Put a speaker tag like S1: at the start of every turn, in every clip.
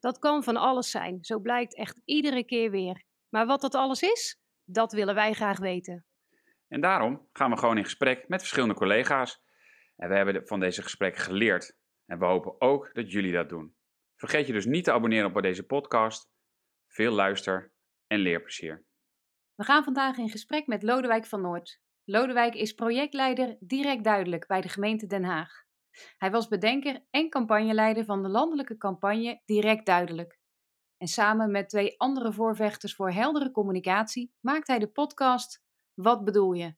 S1: Dat kan van alles zijn, zo blijkt echt iedere keer weer. Maar wat dat alles is, dat willen wij graag weten.
S2: En daarom gaan we gewoon in gesprek met verschillende collega's. En we hebben van deze gesprekken geleerd. En we hopen ook dat jullie dat doen. Vergeet je dus niet te abonneren op deze podcast. Veel luister en leerplezier.
S1: We gaan vandaag in gesprek met Lodewijk van Noord. Lodewijk is projectleider Direct Duidelijk bij de gemeente Den Haag. Hij was bedenker en campagneleider van de landelijke campagne Direct Duidelijk. En samen met twee andere voorvechters voor heldere communicatie maakt hij de podcast Wat bedoel je?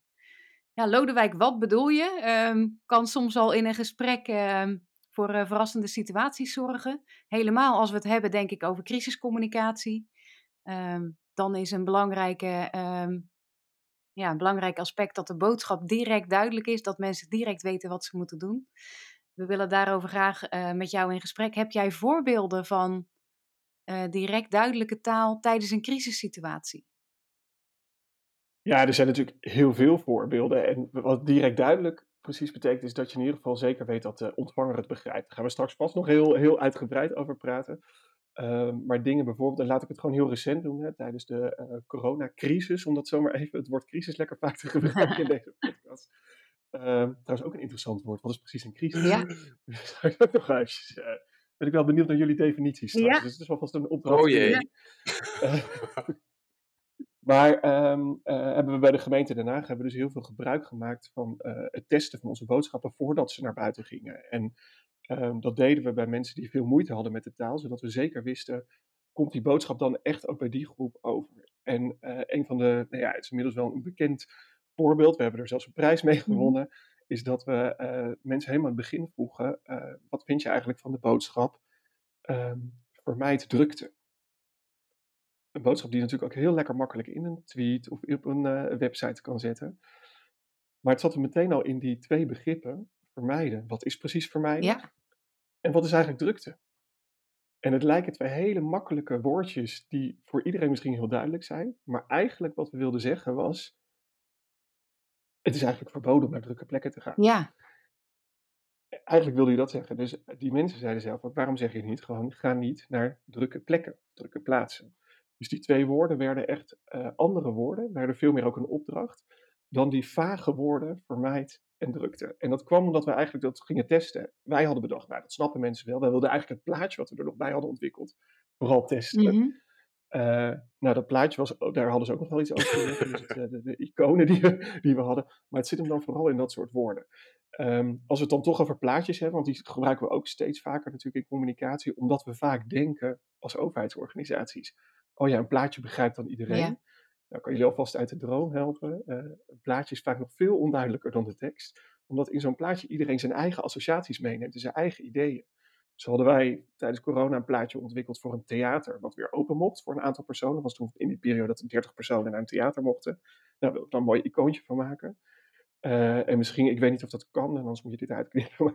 S1: Ja, Lodewijk, wat bedoel je? Ehm, kan soms al in een gesprek ehm, voor uh, verrassende situaties zorgen. Helemaal als we het hebben, denk ik, over crisiscommunicatie. Ehm, dan is een belangrijke ja, een belangrijk aspect dat de boodschap direct duidelijk is, dat mensen direct weten wat ze moeten doen. We willen daarover graag uh, met jou in gesprek. Heb jij voorbeelden van uh, direct duidelijke taal tijdens een crisissituatie?
S3: Ja, er zijn natuurlijk heel veel voorbeelden. En wat direct duidelijk precies betekent, is dat je in ieder geval zeker weet dat de ontvanger het begrijpt. Daar gaan we straks vast nog heel, heel uitgebreid over praten. Ehm, maar dingen bijvoorbeeld, en laat ik het gewoon heel recent doen, hè, tijdens de uh, coronacrisis, om dat zomaar even het woord crisis lekker vaak te gebruiken in deze podcast. Um, trouwens ook een interessant woord, wat is precies een crisis?
S1: Ja.
S3: Dus ook nog eventjes, uh, ben ik wel benieuwd naar jullie definities straks,
S1: ja.
S3: dus het is wel vast een opdracht.
S2: Oh jee.
S3: Uh, maar um, hebben we bij de gemeente Den Haag hebben we dus heel veel gebruik gemaakt van het testen van onze boodschappen voordat ze naar buiten gingen. En Um, dat deden we bij mensen die veel moeite hadden met de taal, zodat we zeker wisten, komt die boodschap dan echt ook bij die groep over? En uh, een van de, nou ja, het is inmiddels wel een bekend voorbeeld, we hebben er zelfs een prijs mee gewonnen, is dat we uh, mensen helemaal in het begin vroegen, uh, wat vind je eigenlijk van de boodschap, um, vermijd drukte. Een boodschap die je natuurlijk ook heel lekker makkelijk in een tweet of op een website kan zetten. Maar het zat er meteen al in die twee begrippen, vermijden. Wat is precies vermijden?
S1: Ja.
S3: En wat is eigenlijk drukte? En het lijken twee hele makkelijke woordjes die voor iedereen misschien heel duidelijk zijn. Maar eigenlijk wat we wilden zeggen was, het is eigenlijk verboden om naar drukke plekken te gaan.
S1: Ja.
S3: Eigenlijk wilde je dat zeggen. Dus die mensen zeiden zelf, waarom zeg je niet gewoon, ga niet naar drukke plekken, drukke plaatsen. Dus die twee woorden werden echt uh, andere woorden, werden veel meer ook een opdracht, dan die vage woorden vermijd en drukte. En dat kwam omdat we eigenlijk dat gingen testen. Wij hadden bedacht, nou dat snappen mensen wel. Wij wilden eigenlijk het plaatje wat we er nog bij hadden ontwikkeld, vooral testen.
S1: Mm -hmm.
S3: uh, nou, dat plaatje was, daar hadden ze ook nog wel iets over dus het, de, de, iconen die we, die we hadden. Maar het zit hem dan vooral in dat soort woorden. Um, als we het dan toch over plaatjes hebben, want die gebruiken we ook steeds vaker natuurlijk in communicatie, omdat we vaak denken als overheidsorganisaties, oh ja, een plaatje begrijpt dan iedereen.
S1: Ja.
S3: Nou, kan je alvast uit de droom helpen. Uh, een plaatje is vaak nog veel onduidelijker dan de tekst, omdat in zo'n plaatje iedereen zijn eigen associaties meeneemt en zijn eigen ideeën. Zo hadden wij tijdens corona een plaatje ontwikkeld voor een theater, wat weer open mocht voor een aantal personen. Dat was toen in die periode dat er 30 personen naar een theater mochten. Daar nou, wil ik dan een mooi icoontje van maken. Uh, en misschien, ik weet niet of dat kan, en anders moet je dit uitknippen.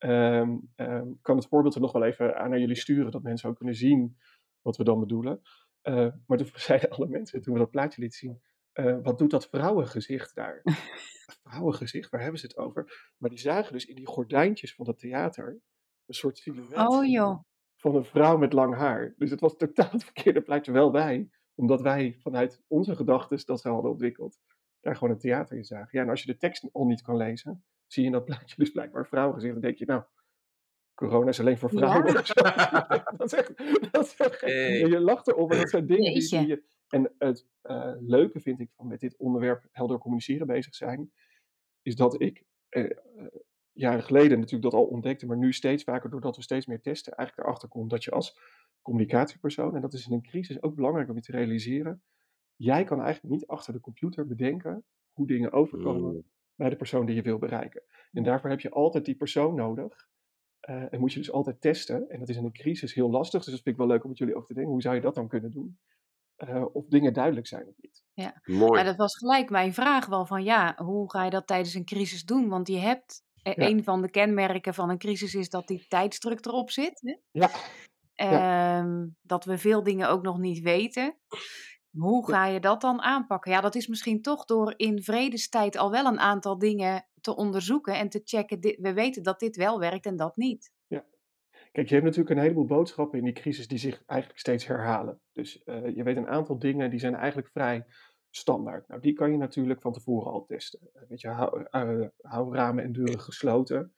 S3: Maar um, um, kan het voorbeeld er nog wel even aan naar jullie sturen, dat mensen ook kunnen zien wat we dan bedoelen. Uh, maar toen zeiden alle mensen, toen we dat plaatje lieten zien, uh, wat doet dat vrouwengezicht daar? vrouwengezicht, waar hebben ze het over? Maar die zagen dus in die gordijntjes van dat theater een soort silhouet
S1: oh, joh.
S3: van een vrouw met lang haar. Dus het was totaal het verkeerde plaatje wel bij, omdat wij vanuit onze gedachten dat ze hadden ontwikkeld, daar gewoon een theater in zagen. Ja, en als je de tekst al niet kan lezen, zie je in dat plaatje dus blijkbaar vrouwengezicht, dan denk je, nou, corona is alleen voor vrouwen. Ja. dat is echt, dat is echt hey. Je lacht erom, maar dat zijn dingen die, die je... En het uh, leuke vind ik van met dit onderwerp helder communiceren bezig zijn, is dat ik uh, uh, jaren geleden natuurlijk dat al ontdekte, maar nu steeds vaker, doordat we steeds meer testen, eigenlijk erachter komt dat je als communicatiepersoon, en dat is in een crisis ook belangrijk om je te realiseren, jij kan eigenlijk niet achter de computer bedenken hoe dingen overkomen mm. bij de persoon die je wil bereiken. En daarvoor heb je altijd die persoon nodig. Uh, en moet je dus altijd testen. En dat is in een crisis heel lastig. Dus dat vind ik wel leuk om met jullie over te denken. Hoe zou je dat dan kunnen doen? eh, of dingen duidelijk zijn of niet.
S1: Ja.
S4: Mooi.
S1: Maar dat was gelijk mijn vraag wel van ja, hoe ga je dat tijdens een crisis doen? Want je hebt, eh,
S3: Ja.
S1: een van de kenmerken van een crisis is dat die tijdsdruk erop zit. Hè?
S3: Ja,
S1: Ehm, dat we veel dingen ook nog niet weten. Hoe
S3: Ja.
S1: ga je dat dan aanpakken? Ja, dat is misschien toch door in vredestijd al wel een aantal dingen te onderzoeken en te checken. We weten dat dit wel werkt en dat niet.
S3: Kijk, je hebt natuurlijk een heleboel boodschappen in die crisis die zich eigenlijk steeds herhalen. Dus eh, je weet een aantal dingen die zijn eigenlijk vrij standaard. Nou, die kan je natuurlijk van tevoren al testen. Eh, weet je, hou, eh, hou ramen en deuren gesloten.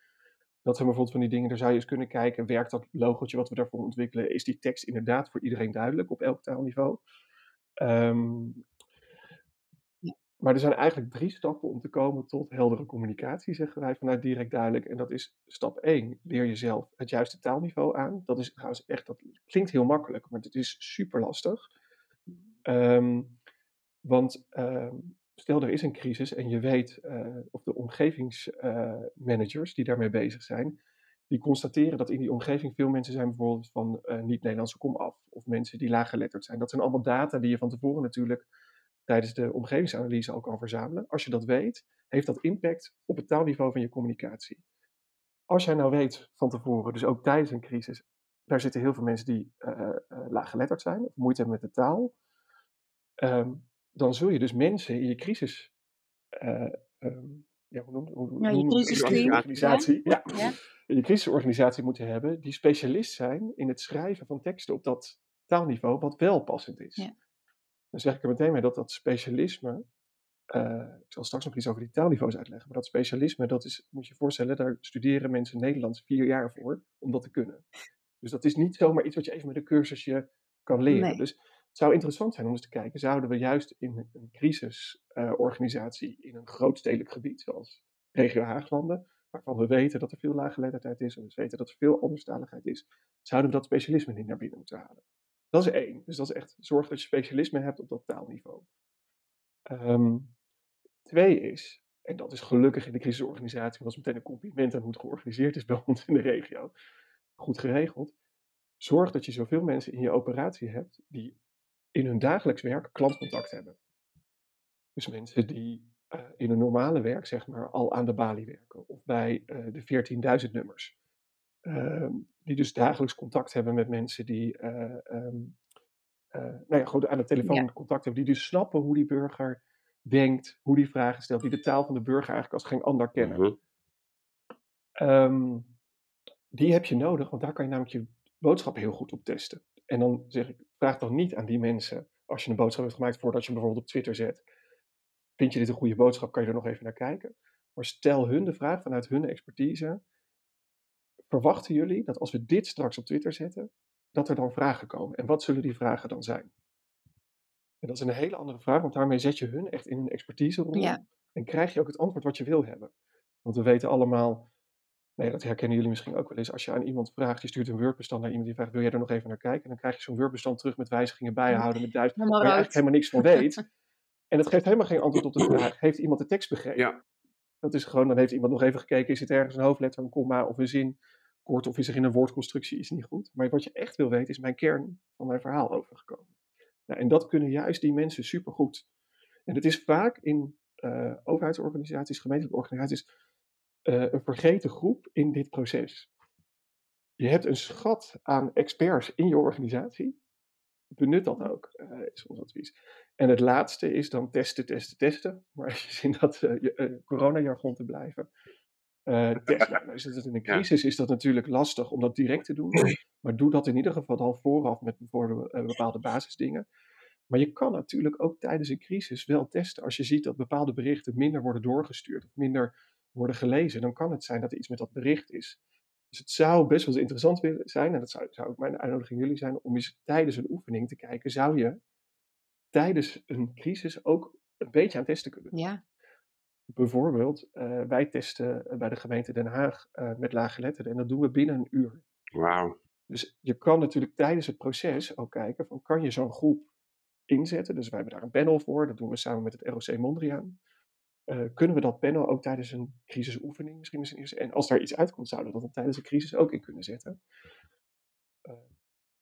S3: Dat zijn bijvoorbeeld van die dingen, daar zou je eens kunnen kijken, werkt dat logootje wat we daarvoor ontwikkelen, is die tekst inderdaad voor iedereen duidelijk op elk taalniveau? Ehm, maar er zijn eigenlijk drie stappen om te komen tot heldere communicatie, zeggen wij vanuit direct duidelijk. En dat is stap 1, leer jezelf het juiste taalniveau aan. Dat is trouwens echt, dat klinkt heel makkelijk, maar het is super lastig. Ehm, want ehm, stel er is een crisis en je weet, eh, of de omgevingsmanagers die daarmee bezig zijn, die constateren dat in die omgeving veel mensen zijn bijvoorbeeld van eh, niet-Nederlandse komaf. Of mensen die laaggeletterd zijn. Dat zijn allemaal data die je van tevoren natuurlijk tijdens de omgevingsanalyse al kan verzamelen. Als je dat weet, heeft dat impact op het taalniveau van je communicatie. Als jij nou weet van tevoren, dus ook tijdens een crisis, daar zitten heel veel mensen die eh, laaggeletterd zijn of moeite hebben met de taal. Ehm, dan zul je dus mensen in je crisis. eh, ehm, ja, hoe
S1: Ja, je crisisteam, ja.
S3: organisatie. Ja. Je crisisorganisatie moeten hebben die specialist zijn in het schrijven van teksten op dat taalniveau wat wel passend is.
S1: Ja.
S3: Dan zeg ik er meteen mee dat dat specialisme. eh, ik zal straks nog iets over die taalniveaus uitleggen. Maar dat specialisme, dat is, moet je je voorstellen, daar studeren mensen Nederlands vier jaar voor om dat te kunnen. Dus dat is niet zomaar iets wat je even met een cursusje kan leren.
S1: Nee.
S3: Dus het zou interessant zijn om eens te kijken, zouden we juist in een crisisorganisatie in een grootstedelijk gebied, zoals regio Haaglanden, waarvan we weten dat er veel laaggeletterdheid is en we weten dat er veel anderstaligheid is, zouden we dat specialisme niet naar binnen moeten halen. Dat is één. Dus dat is echt zorg dat je specialisme hebt op dat taalniveau. Ehm, twee is, en dat is gelukkig in de crisisorganisatie, dat is meteen een compliment aan hoe het georganiseerd is bij ons in de regio, goed geregeld. Zorg dat je zoveel mensen in je operatie hebt die in hun dagelijks werk klantcontact hebben. Dus mensen die eh, in hun normale werk, zeg maar, al aan de balie werken. Of bij eh, de 14.000 nummers. Ehm, die dus dagelijks contact hebben met mensen die eh, ehm, eh, nou ja, gewoon aan de telefoon
S1: Ja.
S3: contact hebben. Die dus snappen hoe die burger denkt, hoe die vragen stelt. Die de taal van de burger eigenlijk als geen ander kennen.
S4: Mhm.
S3: Ehm, die heb je nodig, want daar kan je namelijk je boodschap heel goed op testen. En dan zeg ik, vraag dan niet aan die mensen, als je een boodschap hebt gemaakt voordat je hem bijvoorbeeld op Twitter zet. Vind je dit een goede boodschap, kan je er nog even naar kijken. Maar stel hun de vraag vanuit hun expertise. Verwachten jullie dat als we dit straks op Twitter zetten, dat er dan vragen komen? En wat zullen die vragen dan zijn? En dat is een hele andere vraag, want daarmee zet je hun echt in hun expertise.
S1: Ja.
S3: En krijg je ook het antwoord wat je wil hebben. Want we weten allemaal, nee, dat herkennen jullie misschien ook wel eens. Als je aan iemand vraagt, je stuurt een Word-bestand naar iemand die vraagt, wil jij er nog even naar kijken? En dan krijg je zo'n Word-bestand terug met wijzigingen bijhouden, met duizend, waar je eigenlijk helemaal niks van weet. En dat geeft helemaal geen antwoord op de vraag, heeft iemand de tekst begrepen?
S4: Ja.
S3: Dat is gewoon, dan heeft iemand nog even gekeken, is het ergens een hoofdletter, een komma of een zin kort of is er in een woordconstructie iets niet goed. Maar wat je echt wil weten, is mijn kern van mijn verhaal overgekomen. Nou, en dat kunnen juist die mensen supergoed. En het is vaak in eh, overheidsorganisaties, gemeentelijke organisaties, eh, een vergeten groep in dit proces. Je hebt een schat aan experts in je organisatie. Benut dat ook, eh, is ons advies. En het laatste is dan testen, testen, testen. Maar als je in dat eh, je- coronajargon te blijven. testen. Nou, is het in een crisis is dat natuurlijk lastig om dat direct te doen. Maar doe dat in ieder geval dan vooraf met bijvoorbeeld bepaalde basisdingen. Maar je kan natuurlijk ook tijdens een crisis wel testen. Als je ziet dat bepaalde berichten minder worden doorgestuurd of minder worden gelezen, dan kan het zijn dat er iets met dat bericht is. Dus het zou best wel interessant willen zijn, en dat zou, zou ook mijn uitnodiging jullie zijn, om eens tijdens een oefening te kijken, zou je tijdens een crisis ook een beetje aan testen kunnen doen?
S1: Ja.
S3: Bijvoorbeeld, eh, wij testen eh, bij de gemeente Den Haag eh, met laaggeletterden en dat doen we binnen een uur.
S4: Wauw.
S3: Dus je kan natuurlijk tijdens het proces ook kijken van kan je zo'n groep inzetten. Dus wij hebben daar een panel voor, dat doen we samen met het ROC Mondriaan. Eh, kunnen we dat panel ook tijdens een crisisoefening misschien eens. En als daar iets uitkomt, zouden we dat dan tijdens een crisis ook in kunnen zetten. Eh,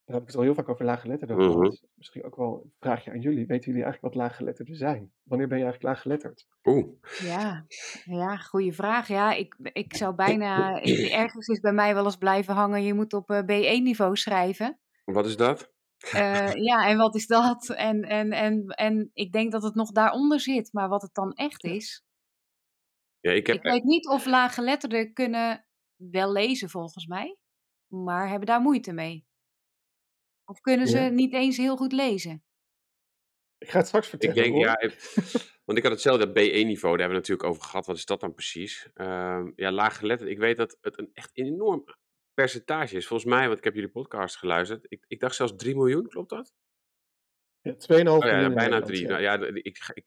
S3: dan heb ik het al heel vaak over laaggeletterden
S4: Mhm.
S3: gehad. Misschien ook wel een vraagje aan jullie. Weten jullie eigenlijk wat laaggeletterden zijn? Wanneer ben je eigenlijk laaggeletterd?
S4: Oeh,
S1: Ja, ja, goede vraag. Ja, ik, ik zou bijna. ergens is bij mij wel eens blijven hangen. Je moet op eh, B1-niveau schrijven.
S4: wat is dat?
S1: Eh, ja, en wat is dat? En, en, en, en ik denk dat het nog daaronder zit. Maar wat het dan echt is.
S4: Ja, ik heb,
S1: Ik weet niet of laaggeletterden kunnen wel lezen, volgens mij. Maar hebben daar moeite mee. Of kunnen ze
S3: Ja.
S1: niet eens heel goed lezen?
S3: Ik ga het straks
S4: ik
S3: vertellen.
S4: denk,
S3: hoor.
S4: ja, ik- want ik had hetzelfde B1-niveau, daar hebben we het natuurlijk over gehad. Wat is dat dan precies? Ehm ja, laaggeletterd. Ik weet dat het een echt enorm percentage is. Volgens mij, want ik heb jullie podcast geluisterd. Ik, ik dacht zelfs 3 miljoen, klopt dat?
S3: Ja, 2,5
S4: Oh ja,
S3: miljoen
S4: ja, bijna
S3: Nederland,
S4: 3.
S3: ja.
S4: Nou, ja, ik, ik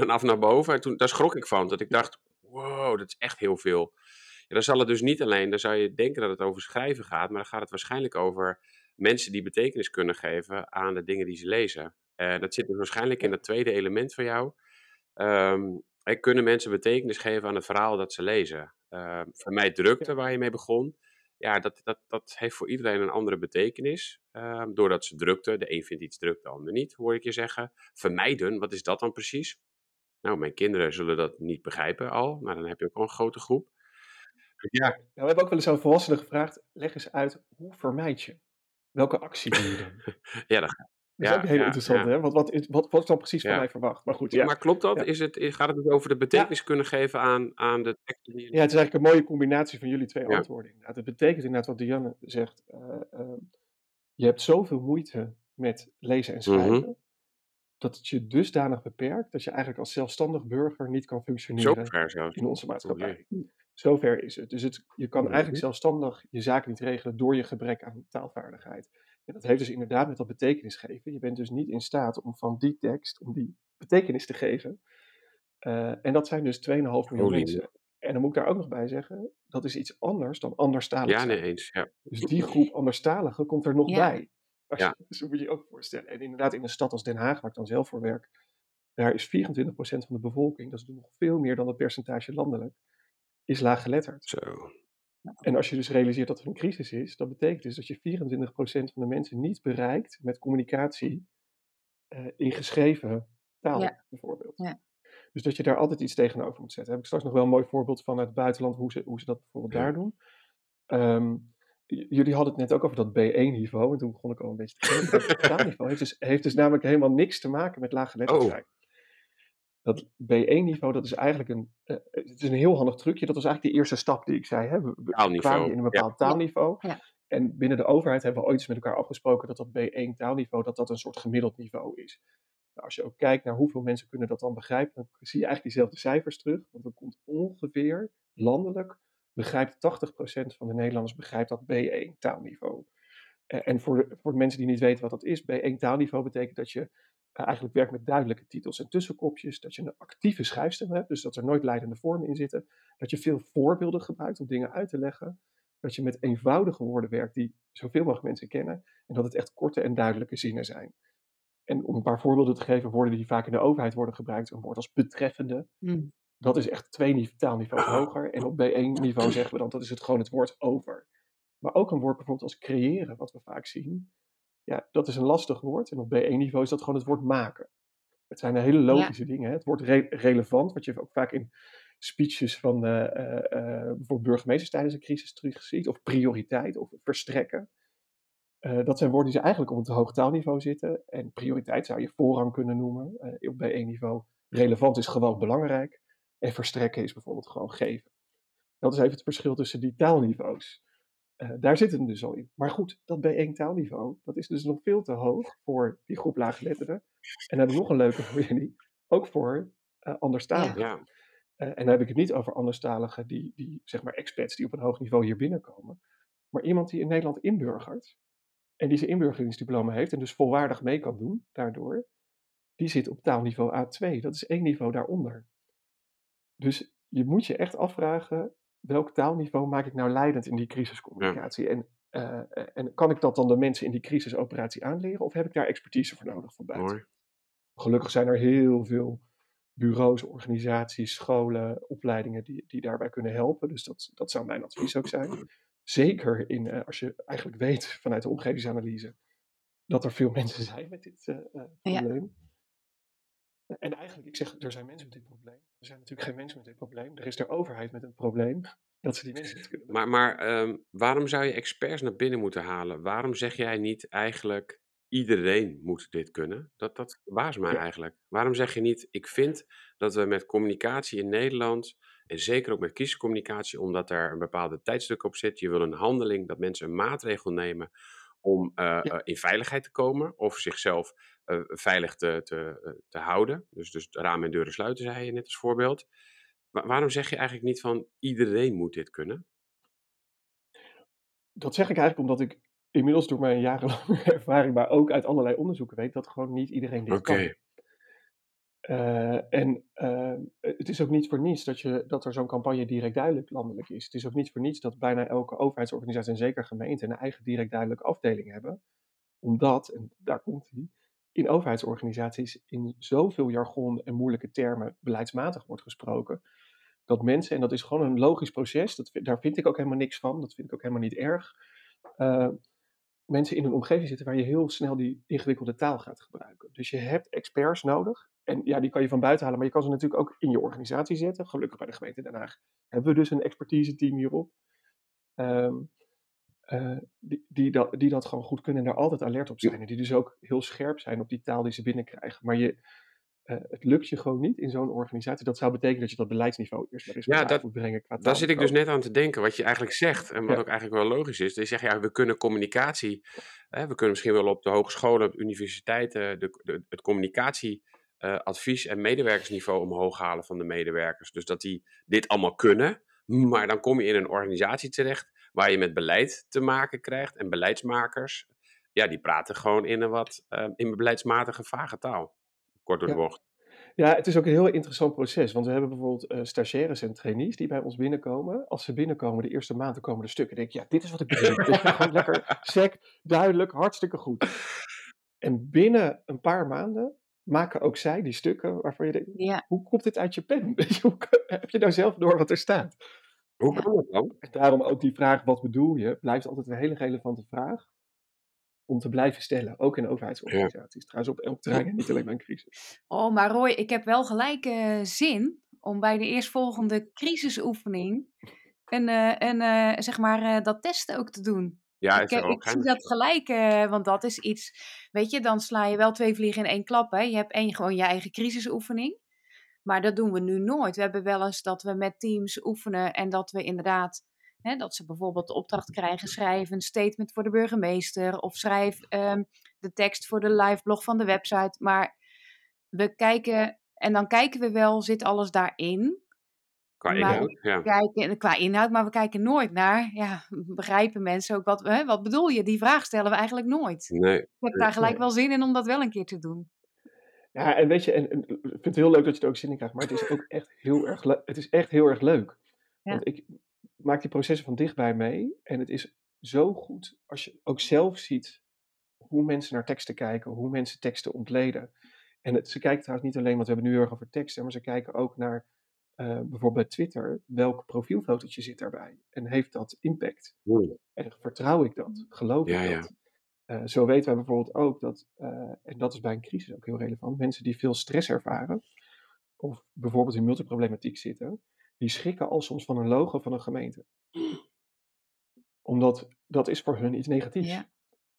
S4: en af naar boven. En toen, daar schrok ik van. Dat ik dacht, wow, dat is echt heel veel. Ja, dan zal het dus niet alleen, dan zou je denken dat het over schrijven gaat. Maar dan gaat het waarschijnlijk over mensen die betekenis kunnen geven aan de dingen die ze lezen. Eh, dat zit dus waarschijnlijk in dat tweede element van jou. Ehm, kunnen mensen betekenis geven aan het verhaal dat ze lezen? Ehm voor mij drukte, waar je mee begon. Ja, dat, dat, dat heeft voor iedereen een andere betekenis. Ehm, doordat ze drukte, de een vindt iets druk, de ander niet, hoor ik je zeggen. Vermijden, wat is dat dan precies? Nou, mijn kinderen zullen dat niet begrijpen al, maar dan heb je ook al een grote groep. Ja,
S3: Nou, we hebben ook wel eens aan volwassenen gevraagd. Leg eens uit, hoe vermijd je? Welke actie doe je dan?
S4: ja, dat,
S3: Dat is
S4: Ja,
S3: ook heel
S4: ja,
S3: interessant, hè? Want wat is, wat, wat is dan precies van mij verwacht? Maar goed, ja.
S4: Maar klopt dat? Is het, gaat het dus over de betekenis kunnen geven aan, aan de teksten die.
S3: Ja, het is eigenlijk een mooie combinatie van jullie twee antwoorden. inderdaad. Het betekent inderdaad wat Dianne zegt. eh, eh, je hebt zoveel moeite met lezen en schrijven.
S4: Mhm.
S3: Dat het je dusdanig beperkt dat je eigenlijk als zelfstandig burger niet kan functioneren
S4: Zo zelfs.
S3: in onze
S4: Oh,
S3: maatschappij.
S4: jee.
S3: Zover is het. Dus het, je kan
S4: Mhm.
S3: eigenlijk zelfstandig je zaken niet regelen door je gebrek aan taalvaardigheid. En dat heeft dus inderdaad met dat betekenis geven. Je bent dus niet in staat om van die tekst, om die betekenis te geven. Eh, en dat zijn dus 2,5 miljoen
S4: Holy
S3: mensen. En dan moet ik daar ook nog bij zeggen, dat is iets anders dan anderstalig
S4: Ja,
S3: zijn.
S4: nee eens. Ja.
S3: Dus die groep anderstaligen komt er nog
S1: Ja.
S3: bij. Als je,
S4: Ja.
S3: Dus dat moet je je ook voorstellen. En inderdaad, in een stad als Den Haag, waar ik dan zelf voor werk, daar is 24% van de bevolking, dat is nog veel meer dan het percentage landelijk, is laaggeletterd.
S4: Zo.
S3: En als je dus realiseert dat er een crisis is, dat betekent dus dat je 24% van de mensen niet bereikt met communicatie eh, in geschreven taal,
S1: Ja.
S3: bijvoorbeeld.
S1: Ja.
S3: Dus dat je daar altijd iets tegenover moet zetten. Daar heb ik straks nog wel een mooi voorbeeld van uit het buitenland, hoe ze, hoe ze dat bijvoorbeeld
S4: Ja.
S3: daar doen. Ehm, jullie hadden het net ook over dat B1-niveau, en toen begon ik al een beetje te taalniveau heeft dus, heeft dus namelijk helemaal niks te maken met laaggeletterd
S4: Oh.
S3: Dat B1-niveau, dat is eigenlijk een, eh, het is een heel handig trucje. Dat was eigenlijk de eerste stap die ik zei. Hè? We, kwamen in een bepaald
S1: ja.
S3: taalniveau.
S1: Ja.
S3: En binnen de overheid hebben we ooit eens met elkaar afgesproken dat dat B1 taalniveau, dat dat een soort gemiddeld niveau is. Nou, als je ook kijkt naar hoeveel mensen kunnen dat dan begrijpen, dan zie je eigenlijk diezelfde cijfers terug. Want er komt ongeveer landelijk, begrijpt 80% van de Nederlanders begrijpt dat B1 taalniveau. Eh, En voor de, voor de mensen die niet weten wat dat is, B1 taalniveau betekent dat je eh, eigenlijk werkt met duidelijke titels en tussenkopjes, dat je een actieve schrijfstem hebt, dus dat er nooit leidende vormen in zitten, dat je veel voorbeelden gebruikt om dingen uit te leggen, dat je met eenvoudige woorden werkt die zoveel mogelijk mensen kennen en dat het echt korte en duidelijke zinnen zijn. En om een paar voorbeelden te geven, woorden die vaak in de overheid worden gebruikt, een woord als betreffende,
S1: Hm.
S3: dat is echt twee nive- taalniveaus hoger. En op B1-niveau zeggen we dan, dat is het gewoon het woord over. Maar ook een woord bijvoorbeeld als creëren, wat we vaak zien. Ja, dat is een lastig woord. En op B1-niveau is dat gewoon het woord maken. Het zijn hele logische dingen. Hè? Het woord re- relevant, wat je ook vaak in speeches van eh, eh, eh, bijvoorbeeld burgemeesters tijdens een crisis terugziet. Of prioriteit, of verstrekken. Dat zijn woorden die eigenlijk op een te hoog taalniveau zitten. En prioriteit zou je voorrang kunnen noemen op B1-niveau. Relevant is gewoon belangrijk. En verstrekken is bijvoorbeeld gewoon geven. Dat is even het verschil tussen die taalniveaus. Eh, daar zit het dus al in. Maar goed, dat B1 taalniveau, dat is dus nog veel te hoog voor die groep laaggeletterden. En dan heb ik nog een leuke voor jullie. Ook voor eh anderstaligen.
S4: Ja.
S3: Eh, en dan heb ik het niet over anderstaligen die, die, zeg maar, expats die op een hoog niveau hier binnenkomen. Maar iemand die in Nederland inburgert. En die zijn inburgeringsdiploma heeft en dus volwaardig mee kan doen daardoor. Die zit op taalniveau A2. Dat is één niveau daaronder. Dus je moet je echt afvragen, welk taalniveau maak ik nou leidend in die crisiscommunicatie? En, eh, en kan ik dat dan de mensen in die crisisoperatie aanleren? Of heb ik daar expertise voor nodig van buiten?
S4: Mooi.
S3: Gelukkig zijn er heel veel bureaus, organisaties, scholen, opleidingen die, die daarbij kunnen helpen. Dus dat, dat zou mijn advies ook zijn. Zeker in, eh, als je eigenlijk weet vanuit de omgevingsanalyse dat er veel mensen zijn met dit uh, probleem. En eigenlijk, ik zeg, er zijn mensen met dit probleem. Er zijn natuurlijk geen mensen met dit probleem. Er is de overheid met een probleem dat ze die mensen niet kunnen.
S4: Maar, maar um, waarom zou je experts naar binnen moeten halen? Waarom zeg jij niet eigenlijk iedereen moet dit kunnen? Dat, dat verbaast mij ja. eigenlijk. Waarom zeg je niet, ik vind dat we met communicatie in Nederland, en zeker ook met kiescommunicatie, omdat er een bepaalde tijdstuk op zit, je wil een handeling, dat mensen een maatregel nemen om uh, ja. uh, in veiligheid te komen of zichzelf uh, veilig te, te, te houden. Dus, dus ramen en deuren sluiten, zei je net als voorbeeld. Maar waarom zeg je eigenlijk niet van iedereen moet dit kunnen?
S3: Dat zeg ik eigenlijk omdat ik inmiddels door mijn jarenlange ervaring, maar ook uit allerlei onderzoeken weet dat gewoon niet iedereen dit okay. kan. Uh, en uh, het is ook niet voor niets dat, je, dat er zo'n campagne direct duidelijk landelijk is. Het is ook niet voor niets dat bijna elke overheidsorganisatie en zeker gemeente een eigen direct duidelijke afdeling hebben. Omdat, en daar komt hij, in overheidsorganisaties in zoveel jargon en moeilijke termen beleidsmatig wordt gesproken. Dat mensen, en dat is gewoon een logisch proces, dat, daar vind ik ook helemaal niks van, dat vind ik ook helemaal niet erg. Uh, mensen in een omgeving zitten waar je heel snel die ingewikkelde taal gaat gebruiken. Dus je hebt experts nodig. En ja, die kan je van buiten halen, maar je kan ze natuurlijk ook in je organisatie zetten. Gelukkig bij de gemeente Den Haag hebben we dus een expertise team hierop. Um, uh, die, die, dat, die dat gewoon goed kunnen en daar altijd alert op zijn. En die dus ook heel scherp zijn op die taal die ze binnenkrijgen. Maar je, uh, het lukt je gewoon niet in zo'n organisatie. Dat zou betekenen dat je dat beleidsniveau eerst maar eens
S4: ja, dat,
S3: moet brengen. Qua
S4: daar zit ik dus net aan te denken. Wat je eigenlijk zegt, en wat ja. ook eigenlijk wel logisch is. Zeg je, ja, we kunnen communicatie, hè, we kunnen misschien wel op de hogescholen, op universiteiten, de, de, het communicatieadvies uh, en medewerkersniveau omhoog halen van de medewerkers. Dus dat die dit allemaal kunnen. Maar dan kom je in een organisatie terecht waar je met beleid te maken krijgt. En beleidsmakers, ja, die praten gewoon in een wat uh, in beleidsmatige vage taal. Kort door de bocht.
S3: Ja, het is ook een heel interessant proces. Want we hebben bijvoorbeeld uh, stagiaires en trainees die bij ons binnenkomen. Als ze binnenkomen, de eerste maanden komen er stukken. Denk ik, ja, dit is wat ik bedoel. dit is gewoon lekker sec, duidelijk, hartstikke goed. En binnen een paar maanden maken ook zij die stukken waarvan je denkt,
S1: ja.
S3: hoe komt dit uit je pen? Heb je nou zelf door wat er staat?
S4: Hoe kan dat dan?
S3: En daarom ook die vraag, wat bedoel je, blijft altijd een hele relevante vraag om te blijven stellen, ook in overheidsorganisaties. Ja. Trouwens op elk terrein en niet alleen bij een crisis.
S1: Oh, maar Roy, ik heb wel gelijk uh, zin om bij de eerstvolgende crisisoefening een, uh, een, uh, zeg maar, dat testen ook te doen.
S4: Ja,
S1: ik, ik zie dat gelijk, want dat is iets, weet je, dan sla je wel twee vliegen in één klap. Hè? Je hebt één, gewoon je eigen crisisoefening. Maar dat doen we nu nooit. We hebben wel eens dat we met teams oefenen en dat we inderdaad, hè, dat ze bijvoorbeeld de opdracht krijgen, schrijf een statement voor de burgemeester of schrijf um, de tekst voor de live blog van de website. Maar we kijken, en dan kijken we wel, zit alles daarin?
S4: Qua inhoud, ja.
S1: Kijken, qua inhoud, maar we kijken nooit naar, ja, begrijpen mensen ook wat, hè, wat bedoel je? Die vraag stellen we eigenlijk nooit.
S4: Nee.
S1: Ik heb daar gelijk wel zin in om dat wel een keer te doen.
S3: Ja, en weet je, en, en, ik vind het heel leuk dat je er ook zin in krijgt, maar het is ook echt heel erg, het is echt heel erg leuk. Ja. Want ik maak die processen van dichtbij mee en het is zo goed als je ook zelf ziet hoe mensen naar teksten kijken, hoe mensen teksten ontleden. En het, ze kijken trouwens niet alleen, want we hebben nu heel erg over teksten, maar ze kijken ook naar uh, bijvoorbeeld bij Twitter, welk profielfotootje zit daarbij? En heeft dat impact? En vertrouw ik dat? Geloof
S4: ja,
S3: ik dat? Ja. Uh, zo weten wij bijvoorbeeld ook dat, uh, en dat is bij een crisis ook heel relevant, mensen die veel stress ervaren, of bijvoorbeeld in multiproblematiek zitten, die schrikken al soms van een logo van een gemeente. Omdat dat is voor hun iets negatiefs.
S1: Ja.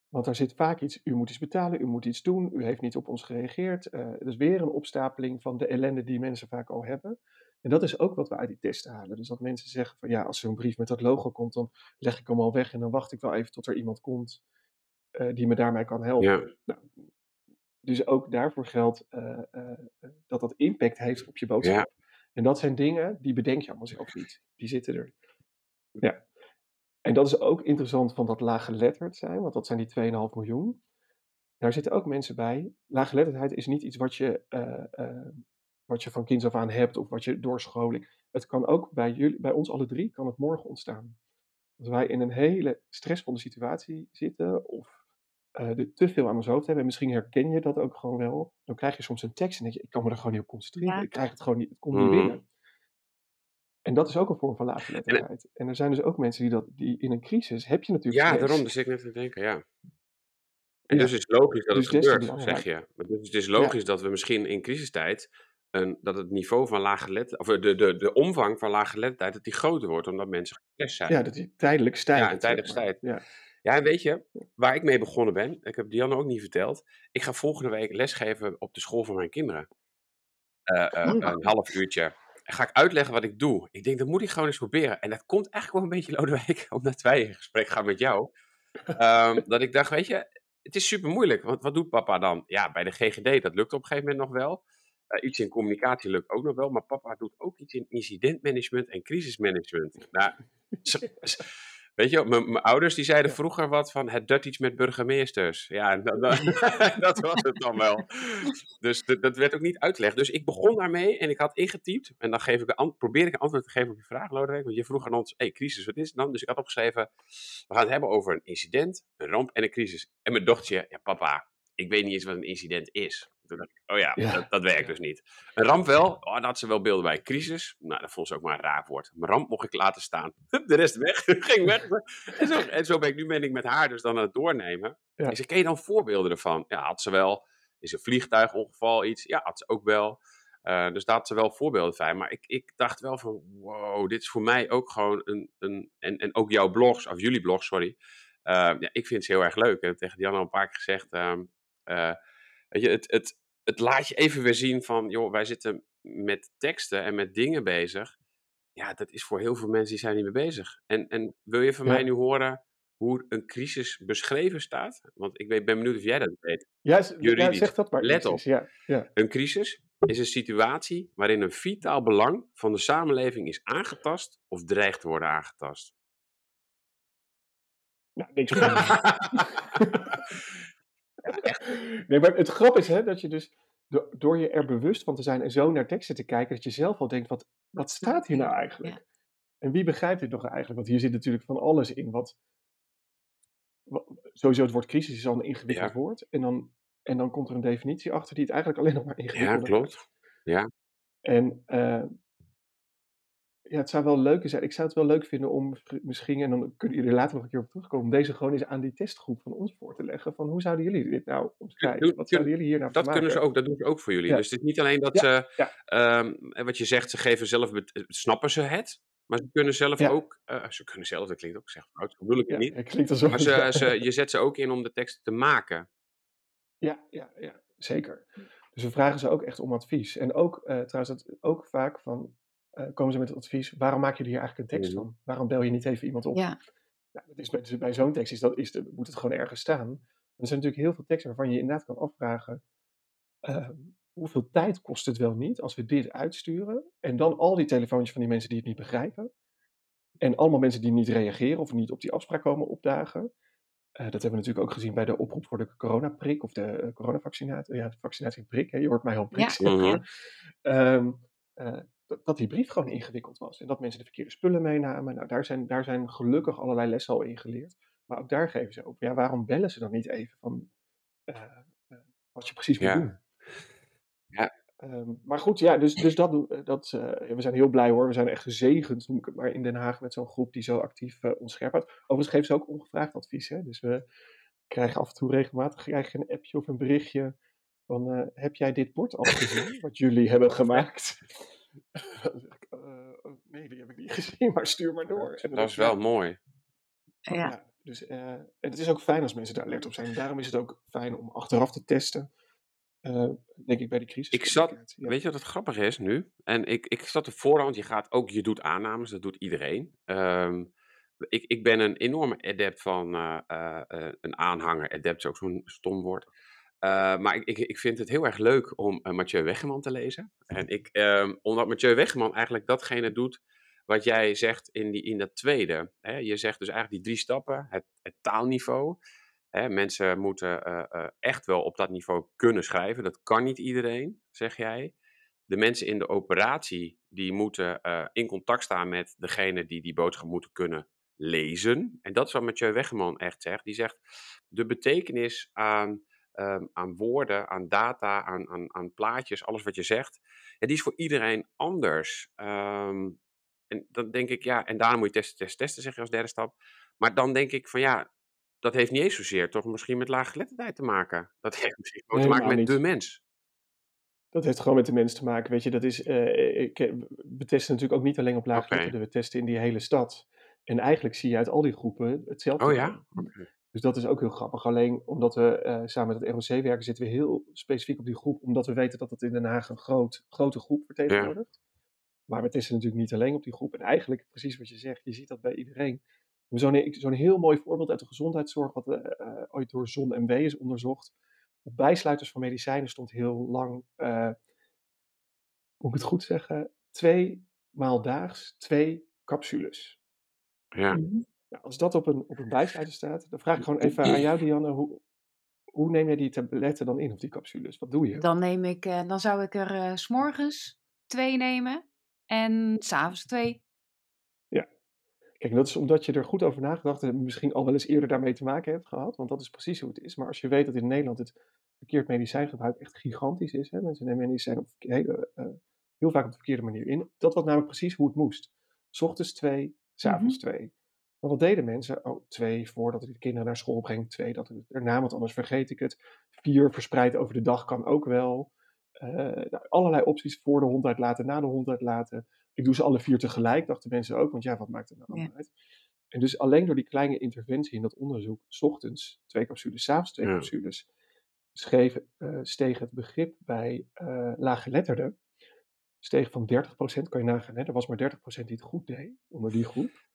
S3: Want daar zit vaak iets, u moet iets betalen, u moet iets doen, u heeft niet op ons gereageerd. Uh, het is weer een opstapeling van de ellende die mensen vaak al hebben. En dat is ook wat we uit die testen halen. Dus dat mensen zeggen van ja, als zo'n brief met dat logo komt, dan leg ik hem al weg en dan wacht ik wel even tot er iemand komt uh, die me daarmee kan helpen.
S4: Ja.
S3: Nou, dus ook daarvoor geldt uh, uh, dat dat impact heeft op je boodschap.
S4: Ja.
S3: En dat zijn dingen die bedenk je allemaal zelf niet. Die zitten er. Ja. En dat is ook interessant van dat laaggeletterd zijn, want dat zijn die 2,5 miljoen. Daar zitten ook mensen bij. Laaggeletterdheid is niet iets wat je, wat je van kinds af aan hebt of wat je door scholing. Het kan ook bij, jullie, bij ons alle drie, kan het morgen ontstaan. Als wij in een hele stressvolle situatie zitten of er te veel aan ons hoofd hebben, en misschien herken je dat ook gewoon wel, dan krijg je soms een tekst en denk je, ik kan me er gewoon niet op concentreren. Ja. Ik krijg het gewoon niet, het komt niet binnen. Mm. En dat is ook een vorm van laaggeletterdheid. En er zijn dus ook mensen die dat, die in een crisis, heb je natuurlijk
S4: Ja,
S3: stress.
S4: daarom, dus ik net te denken, ja. En
S3: Ja.
S4: dus is het logisch dat
S3: Dus
S4: het
S3: te
S4: gebeurt, zeg je. Maar Dus het is logisch dat we misschien in crisistijd dat het niveau van laaggeletterdheid, of de, de, de omvang van laaggeletterdheid, dat die groter wordt, omdat mensen gestrest zijn.
S3: Ja, dat die tijdelijk stijgt.
S4: Ja, een tijdelijk
S3: maar. Ja.
S4: Ja, en weet je, waar ik mee begonnen ben, ik heb Dianne ook niet verteld, ik ga volgende week lesgeven op de school van mijn kinderen. Eh, eh,
S3: Oh.
S4: Een half uurtje. En ga ik uitleggen wat ik doe. Ik denk, dat moet ik gewoon eens proberen. En dat komt eigenlijk wel een beetje, Lodewijk, omdat wij in gesprek gaan met jou. Ehm, dat ik dacht, weet je, het is super moeilijk. Want wat doet papa dan? Ja, bij de GGD, dat lukt op een gegeven moment nog wel. Eh, iets in communicatie lukt ook nog wel. Maar papa doet ook iets in incidentmanagement en crisismanagement. Nou, Weet je, mijn ouders die zeiden vroeger wat van het doet iets met burgemeesters. Ja, dat, dat, dat was het dan wel. Dus dat, werd ook niet uitgelegd. Dus ik begon daarmee en ik had ingetypt. En dan geef ik een probeer ik een antwoord te geven op je vraag, Lodewijk. Want je vroeg aan ons, hey, crisis, wat is het dan? Dus ik had opgeschreven, we gaan het hebben over een incident, een ramp en een crisis. En mijn dochtertje, ja papa, ik weet niet eens wat een incident is. Toen dacht ik, oh ja,
S3: Ja.
S4: Dat, dat werkt dus niet. Een ramp wel, oh, daar had ze wel beelden bij. Crisis, nou, dat vond ze ook maar een raar woord. Mijn ramp mocht ik laten staan. Hup, de rest weg, ging weg. En zo, en zo ben ik, nu ben ik met haar dus dan aan het doornemen.
S3: Ja.
S4: Ik zei, ken je dan voorbeelden ervan? Ja, had ze wel. Is een vliegtuigongeval iets? Ja, had ze ook wel. Eh, dus daar had ze wel voorbeelden van. Maar ik, ik dacht wel van, wow, dit is voor mij ook gewoon een... een en, en ook jouw blogs, of jullie blogs, sorry. Eh, ja, ik vind ze heel erg leuk. Ik heb tegen Diana al een paar keer gezegd. ehm, eh, weet je, het, het, het laat je even weer zien van, joh, wij zitten met teksten en met dingen bezig. Ja, dat is voor heel veel mensen die zijn niet mee bezig. En, en wil je van
S3: Ja.
S4: mij nu horen hoe een crisis beschreven staat? Want ik ben benieuwd of jij dat weet.
S3: Ja,
S4: Juridisch.
S3: zeg dat maar.
S4: Let.
S3: Ja, ja.
S4: Een crisis is een situatie waarin een vitaal belang van de samenleving is aangetast of dreigt te worden aangetast.
S3: Nou, niks Nee, maar het grap is hè, dat je dus do- door je er bewust van te zijn en zo naar teksten te kijken, dat je zelf al denkt, wat, wat staat hier nou eigenlijk?
S1: Ja.
S3: En wie begrijpt dit nog eigenlijk? Want hier zit natuurlijk van alles in. Wat, wa- sowieso het woord crisis is al een ingewikkeld
S4: Ja.
S3: woord. En dan, en dan komt er een definitie achter die het eigenlijk alleen nog maar
S4: Ja,
S3: ingewikkelder maakt.
S4: klopt.
S3: En eh, ja, het zou wel leuk zijn. Ik zou het wel leuk vinden om misschien, en dan kunnen jullie er later nog een keer op terugkomen, om deze gewoon eens aan die testgroep van ons voor te leggen. Van hoe zouden jullie dit nou omschrijven? Wat zouden jullie hier nou
S4: Dat kunnen ze ook, dat doen ze ook voor jullie.
S3: Ja.
S4: Dus het is niet alleen dat
S3: Ja,
S4: ze,
S3: ja.
S4: ehm, en wat je zegt, ze geven zelf, eh, snappen ze het, maar ze kunnen zelf ook, eh, ze kunnen zelf, dat klinkt ook zeg fout, dat bedoel ik niet.
S3: het klinkt alsof...
S4: Maar ze, ze, je zet ze ook in om de tekst te maken.
S3: Ja, ja, ja, zeker. Dus we vragen ze ook echt om advies. En ook, eh, trouwens, dat, ook vaak van, eh, komen ze met het advies, waarom maak je er hier eigenlijk een tekst van? Waarom bel je niet even iemand op?
S1: Ja,
S3: Nou, dat is bij, dus bij zo'n tekst is dat, is de, moet het gewoon ergens staan. Er zijn natuurlijk heel veel teksten waarvan je inderdaad kan afvragen, ehm, hoeveel tijd kost het wel niet als we dit uitsturen? En dan al die telefoontjes van die mensen die het niet begrijpen. En allemaal mensen die niet reageren of niet op die afspraak komen opdagen. Eh, dat hebben we natuurlijk ook gezien bij de oproep voor de coronaprik of de eh, coronavaccinatie. Ja, de vaccinatieprik. Hè? Je hoort mij al prik
S1: Ja.
S3: zeggen. Dat, dat die brief gewoon ingewikkeld was. En dat mensen de verkeerde spullen meenamen. Nou, daar zijn, daar zijn gelukkig allerlei lessen al in geleerd. Maar ook daar geven ze op. Ja, waarom bellen ze dan niet even van eh, eh, wat je precies moet
S4: Ja.
S3: doen?
S4: Ja.
S3: Ehm, maar goed, ja, dus, dus dat, doen- eh, dat, ja, we zijn heel blij hoor. We zijn echt gezegend, noem ik het maar, in Den Haag met zo'n groep die zo actief ons scherp houdt. Overigens geven ze ook ongevraagd advies. Hè? Dus we krijgen af en toe regelmatig krijg je een appje of een berichtje van heb jij dit bord al gezien, wat jullie hebben gemaakt? Dan zeg ik, eh, oh, nee, die heb ik niet gezien, maar stuur maar door.
S4: Dat is wel mooi.
S1: ja.
S3: ja, dus, eh, en het is ook fijn als mensen daar alert op zijn. En daarom is het ook fijn om achteraf te testen. eh, denk ik bij de crisis.
S4: Ik zat, weet je wat het grappig is nu? En ik, ik zat op voorhand, je gaat ook, je doet aannames, dat doet iedereen. Ehm, ik, ik ben een enorme adept van, eh, eh, eh, een aanhanger, adept is ook zo'n stom woord. Eh, maar ik, ik, ik vind het heel erg leuk om uh, Mathieu Weggeman te lezen. En ik, ehm, omdat Mathieu Weggeman eigenlijk datgene doet wat jij zegt in, die, in dat tweede. Hè? Je zegt dus eigenlijk die drie stappen, het, het taalniveau. Hè, mensen moeten uh, echt wel op dat niveau kunnen schrijven. Dat kan niet iedereen, zeg jij. De mensen in de operatie die moeten in contact staan met degene die die boodschap moeten kunnen lezen. En dat is wat Mathieu Weggeman echt zegt. Die zegt de betekenis aan, um, aan woorden, aan data, aan, aan, aan, plaatjes, alles wat je zegt, ja, die is voor iedereen anders. Um, en dan denk ik, ja, en daarom moet je testen, testen, testen, zeg je als derde stap. Maar dan denk ik van ja, dat heeft niet eens zozeer toch misschien met laaggeletterdheid te maken. Dat heeft misschien
S3: Nee,
S4: te maken met de mens.
S3: Dat heeft gewoon met de mens te maken. Weet je, dat is, eh, ik, eh, we testen natuurlijk ook niet alleen op laaggeletterden, we testen in die hele stad. En eigenlijk zie je uit al die groepen hetzelfde.
S4: Oh ja?
S3: Dus dat is ook heel grappig. Alleen omdat we eh, samen met het ROC werken, zitten we heel specifiek op die groep. Omdat we weten dat het in Den Haag een groot, grote groep vertegenwoordigt. Maar we testen natuurlijk niet alleen op die groep. En eigenlijk, precies wat je zegt, je ziet dat bij iedereen. Zo'n zo'n heel mooi voorbeeld uit de gezondheidszorg, wat eh, eh, ooit door Zon MW is onderzocht. Op bijsluiters van medicijnen stond heel lang, eh, moet ik het goed zeggen, twee maal daags twee capsules.
S4: Ja.
S1: Mhm.
S3: Nou, als dat op een, op een bijsluiter staat, dan vraag ik gewoon even aan jou, Dianne, hoe, hoe neem jij die tabletten dan in, of die capsules? Wat doe je?
S1: Dan, neem ik, eh, dan zou ik er eh, s s'morgens twee nemen en s'avonds twee.
S3: Kijk, dat is omdat je er goed over nagedacht hebt en misschien al wel eens eerder daarmee te maken hebt gehad, want dat is precies hoe het is. Maar als je weet dat in Nederland het verkeerd medicijngebruik echt gigantisch is, hè, mensen nemen medicijn op, verke- hele, eh, heel vaak op de verkeerde manier in. Dat was namelijk precies hoe het moest. 's ochtends twee, s'avonds twee. Maar wat deden mensen? Oh, twee voordat ik de kinderen naar school breng, twee dat het erna, want anders vergeet ik het. Vier verspreid over de dag kan ook wel. Eh, nou, allerlei opties voor de hond uitlaten, na de hond uitlaten. Ik doe ze alle vier tegelijk, dachten mensen ook, want ja, wat maakt het nou
S1: Ja.
S3: allemaal uit? En dus alleen door die kleine interventie in dat onderzoek, 's ochtends twee capsules, 's avonds twee
S4: Ja.
S3: capsules, schreef, eh, steeg het begrip bij eh laaggeletterden. Steeg van 30%, kan je nagaan, hè? er was maar 30% die het goed deed onder die groep.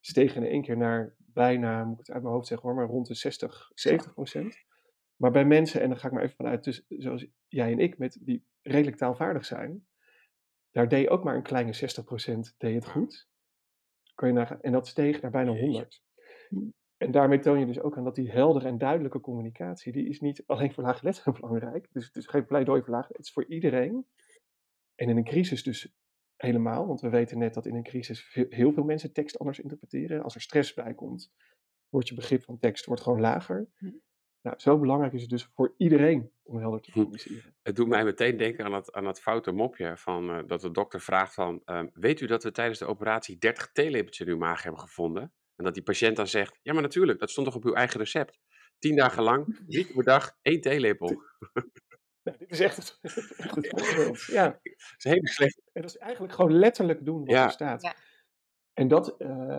S3: Steeg in één keer naar bijna, moet ik het uit mijn hoofd zeggen hoor, maar rond de 60, 70%. Maar bij mensen, en dan ga ik maar even vanuit, dus, zoals jij en ik, met die redelijk taalvaardig zijn, daar deed ook maar een kleine 60% deed het goed. Kan je nagaan, en dat steeg naar bijna 100. En daarmee toon je dus ook aan dat die heldere en duidelijke communicatie, die is niet alleen voor laaggeletterden belangrijk. Dus het is geen pleidooi voor laag, het is voor iedereen. En in een crisis dus helemaal, want we weten net dat in een crisis heel veel mensen tekst anders interpreteren. Als er stress bij komt, wordt je begrip van tekst wordt gewoon lager.
S1: Hm.
S3: Nou, zo belangrijk is het dus voor iedereen om helder te
S4: Hm.
S3: communiceren.
S4: Het doet mij meteen denken aan dat, aan dat foute mopje van eh, dat de dokter vraagt van, ehm, weet u dat we tijdens de operatie 30 theelepeltjes in uw maag hebben gevonden? En dat die patiënt dan zegt, ja maar natuurlijk, dat stond toch op uw eigen recept? Tien dagen lang, drie keer per dag, één theelepel.
S3: Nou, dit is echt het, echt het voorbeeld. Ja,
S4: Dat is een hele slechte.
S3: en dat is eigenlijk gewoon letterlijk doen wat
S4: Ja.
S3: er staat.
S1: Ja.
S3: En, dat, eh,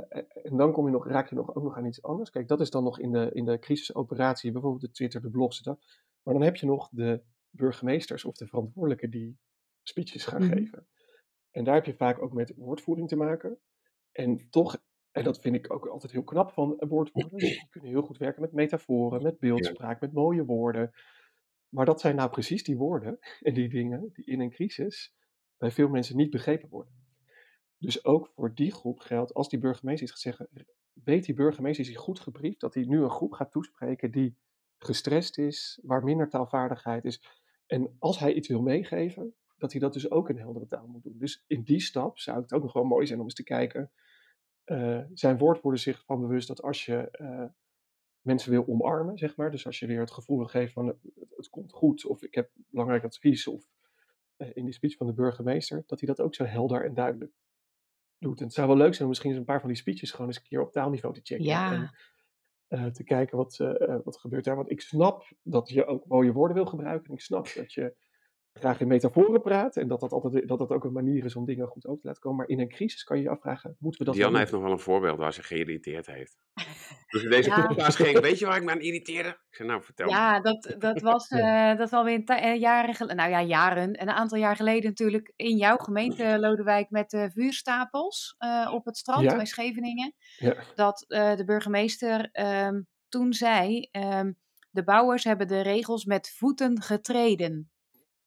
S3: en dan kom je nog, raak je nog, ook nog aan iets anders. Kijk, dat is dan nog in de, in de crisisoperatie, bijvoorbeeld de Twitter, de blogs. Dat. Maar dan heb je nog de burgemeesters of de verantwoordelijken die speeches gaan
S1: Mhm.
S3: geven. En daar heb je vaak ook met woordvoering te maken. En toch, en dat vind ik ook altijd heel knap van woordvoerders, die kunnen heel goed werken met metaforen, met beeldspraak, met mooie woorden. Maar dat zijn nou precies die woorden en die dingen die in een crisis bij veel mensen niet begrepen worden. Dus ook voor die groep geldt, als die burgemeester iets gaat zeggen, weet die burgemeester, is hij goed gebriefd, dat hij nu een groep gaat toespreken die gestrest is, waar minder taalvaardigheid is. En als hij iets wil meegeven, dat hij dat dus ook in heldere taal moet doen. Dus in die stap zou het ook nog wel mooi zijn om eens te kijken, eh, zijn woordvoerders zich van bewust dat als je eh, mensen wil omarmen, zeg maar, dus als je weer het gevoel wil geven van het, komt goed, of ik heb belangrijk advies, of eh, in die speech van de burgemeester, dat hij dat ook zo helder en duidelijk doet. En het zou wel leuk zijn om misschien eens een paar van die speeches gewoon eens een keer op taalniveau te checken.
S1: Ja.
S3: En eh, te kijken wat, eh, wat gebeurt daar. Want ik snap dat je ook mooie woorden wil gebruiken. En ik snap dat je graag in metaforen praat. En dat dat, altijd, dat dat ook een manier is om dingen goed over te laten komen. Maar in een crisis kan je je afvragen, moeten we dat
S4: Diana
S3: wel
S4: heeft nog wel een voorbeeld waar ze geïrriteerd heeft. Dus in deze
S1: Ja.
S4: podcast ging, weet je waar ik me aan irriteerde? Ik zei, nou vertel me.
S1: Ja, dat, dat was eh, dat alweer een eh, jaren geleden. Nou ja, jaren. Een aantal jaar geleden natuurlijk in jouw gemeente, Lodewijk, met de vuurstapels eh, op het strand
S3: Ja.
S1: bij Scheveningen.
S3: Ja.
S1: Dat eh, de burgemeester ehm, toen zei: ehm, De bouwers hebben de regels met voeten getreden.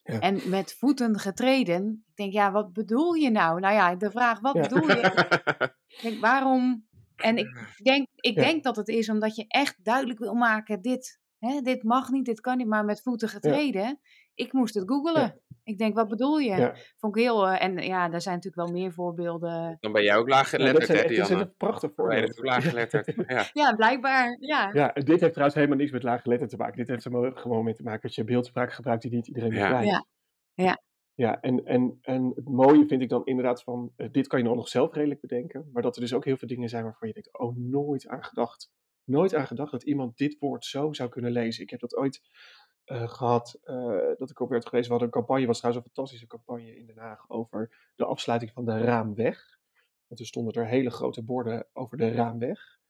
S3: Ja.
S1: En met voeten getreden. Ik denk, ja, wat bedoel je nou? Nou ja, de vraag, wat
S3: Ja.
S1: bedoel je? Ik denk, waarom? En ik denk, ik
S3: Ja.
S1: denk dat het is omdat je echt duidelijk wil maken: dit, hè, dit mag niet, dit kan niet, maar met voeten getreden. Ik moest het googelen. Ik denk, wat bedoel je?
S3: Ja.
S1: Vond ik heel. eh, en ja, daar zijn natuurlijk wel meer voorbeelden.
S4: Dan ben jij ook laag
S3: Ja, dat
S4: geletterd,
S3: zijn,
S4: hè,
S3: dat
S4: Diana?
S3: een prachtig voorbeeld.
S4: ook laag geletterd? Ja.
S1: Ja, blijkbaar. Ja.
S3: Ja, dit heeft trouwens helemaal niks met laaggeletterd te maken. Dit heeft er gewoon mee te maken dat je beeldspraak gebruikt die niet iedereen
S4: Ja.
S3: begrijpt.
S1: Ja. Ja.
S3: Ja, en, en, en het mooie vind ik dan inderdaad van, eh, dit kan je dan nog zelf redelijk bedenken, maar dat er dus ook heel veel dingen zijn waarvan je denkt, oh, nooit aan gedacht nooit aan gedacht dat iemand dit woord zo zou kunnen lezen. Ik heb dat ooit eh, gehad, eh, dat ik op werd geweest. We hadden een campagne, was trouwens een fantastische campagne in Den Haag over de afsluiting van de Raamweg. En toen stonden er hele grote borden over de Raamweg.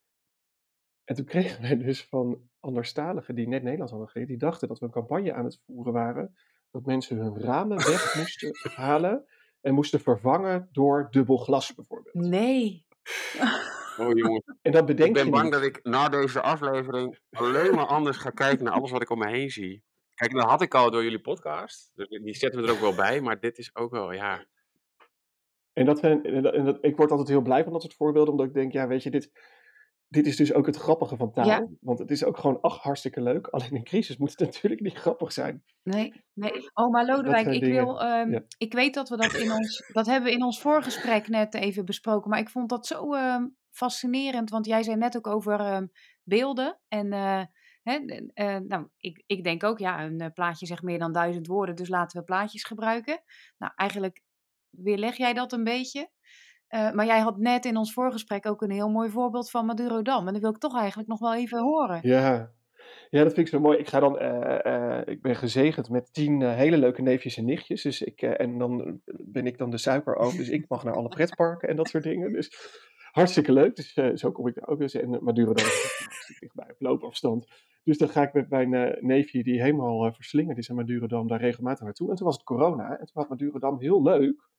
S3: En toen kregen wij dus van anderstaligen die net Nederlands hadden geleerd, die dachten dat we een campagne aan het voeren waren, dat mensen hun ramen weg moesten halen en moesten vervangen door dubbel glas bijvoorbeeld.
S1: Nee.
S4: Oh jongens,
S3: En dat
S4: ik
S3: bedenk
S4: ben
S3: je
S4: bang
S3: niet.
S4: dat ik na deze aflevering alleen maar anders ga kijken naar alles wat ik om me heen zie. Kijk, dat had ik al door jullie podcast. Dus die zetten we er ook wel bij, maar dit is ook wel, ja.
S3: En, dat, zijn- en dat, en dat- ik word altijd heel blij van dat soort voorbeelden, omdat ik denk, ja, weet je, dit, dit is dus ook het grappige van taal.
S1: Ja.
S3: Want het is ook gewoon, ach, hartstikke leuk. Alleen in crisis moet het natuurlijk niet grappig zijn.
S1: Nee, nee. Oh, maar Lodewijk, ik
S3: dingen,
S1: wil, ehm,
S3: ja.
S1: ik weet dat we dat in ons, dat hebben we in ons voorgesprek net even besproken, maar ik vond dat zo ehm, fascinerend, want jij zei net ook over ehm, beelden en, eh, hè, eh, nou, ik, ik denk ook, ja, een eh, plaatje zegt meer dan duizend woorden, dus laten we plaatjes gebruiken. Nou, eigenlijk weerleg jij dat een beetje. Maar jij had net in ons voorgesprek ook een heel mooi voorbeeld van Madurodam. En dat wil ik toch eigenlijk nog wel even horen.
S3: Ja. ja, dat vind ik zo mooi. Ik, ga dan, eh, ik ben gezegend met tien eh, hele leuke neefjes en nichtjes. Dus ik, en dan ben ik dan de suikeroom. Dus ik mag naar alle pretparken en dat soort dingen. Dus hartstikke leuk. Dus eh, zo kom ik daar ook eens. En Madurodam hartstikke dichtbij op loopafstand. Dus dan ga ik met mijn eh, neefje, die helemaal eh, verslingerd is aan Madurodam, daar regelmatig naartoe. En toen was het corona. En toen had Madurodam heel leuk.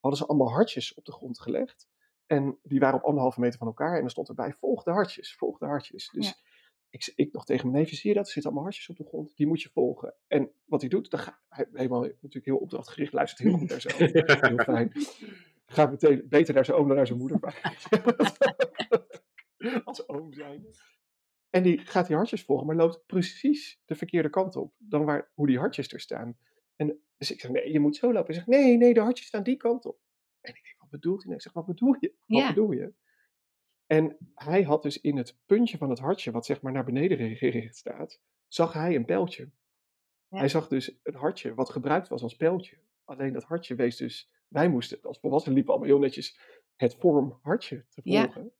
S3: Hadden ze allemaal hartjes op de grond gelegd. En die waren op anderhalve meter van elkaar. En er stond erbij, volg de hartjes, volg de hartjes. Dus
S1: Ja.
S3: ik, ik nog tegen mijn neefje, zie je dat? Er zitten allemaal hartjes op de grond. Die moet je volgen. En wat hij doet, dan ga, hij helemaal natuurlijk heel opdrachtgericht, luistert heel goed naar oom. Heel fijn. Gaat meteen beter naar zijn oom dan naar zijn moeder. Als oom zijn. En die gaat die hartjes volgen, maar loopt precies de verkeerde kant op dan waar, hoe die hartjes er staan. En dus ik zeg, nee, je moet zo lopen. Hij zegt, nee, nee, de hartjes staan die kant op. En ik denk, wat bedoelt hij? nou? Ik zeg, wat bedoel je? Wat
S1: Ja.
S3: bedoel je? En hij had dus in het puntje van het hartje, wat zeg maar naar beneden gericht staat, zag hij een pijltje.
S1: Ja.
S3: Hij zag dus een hartje wat gebruikt was als pijltje. Alleen dat hartje wees dus, wij moesten als volwassenen liepen allemaal heel netjes het vorm hartje te
S1: Ja.
S3: volgen.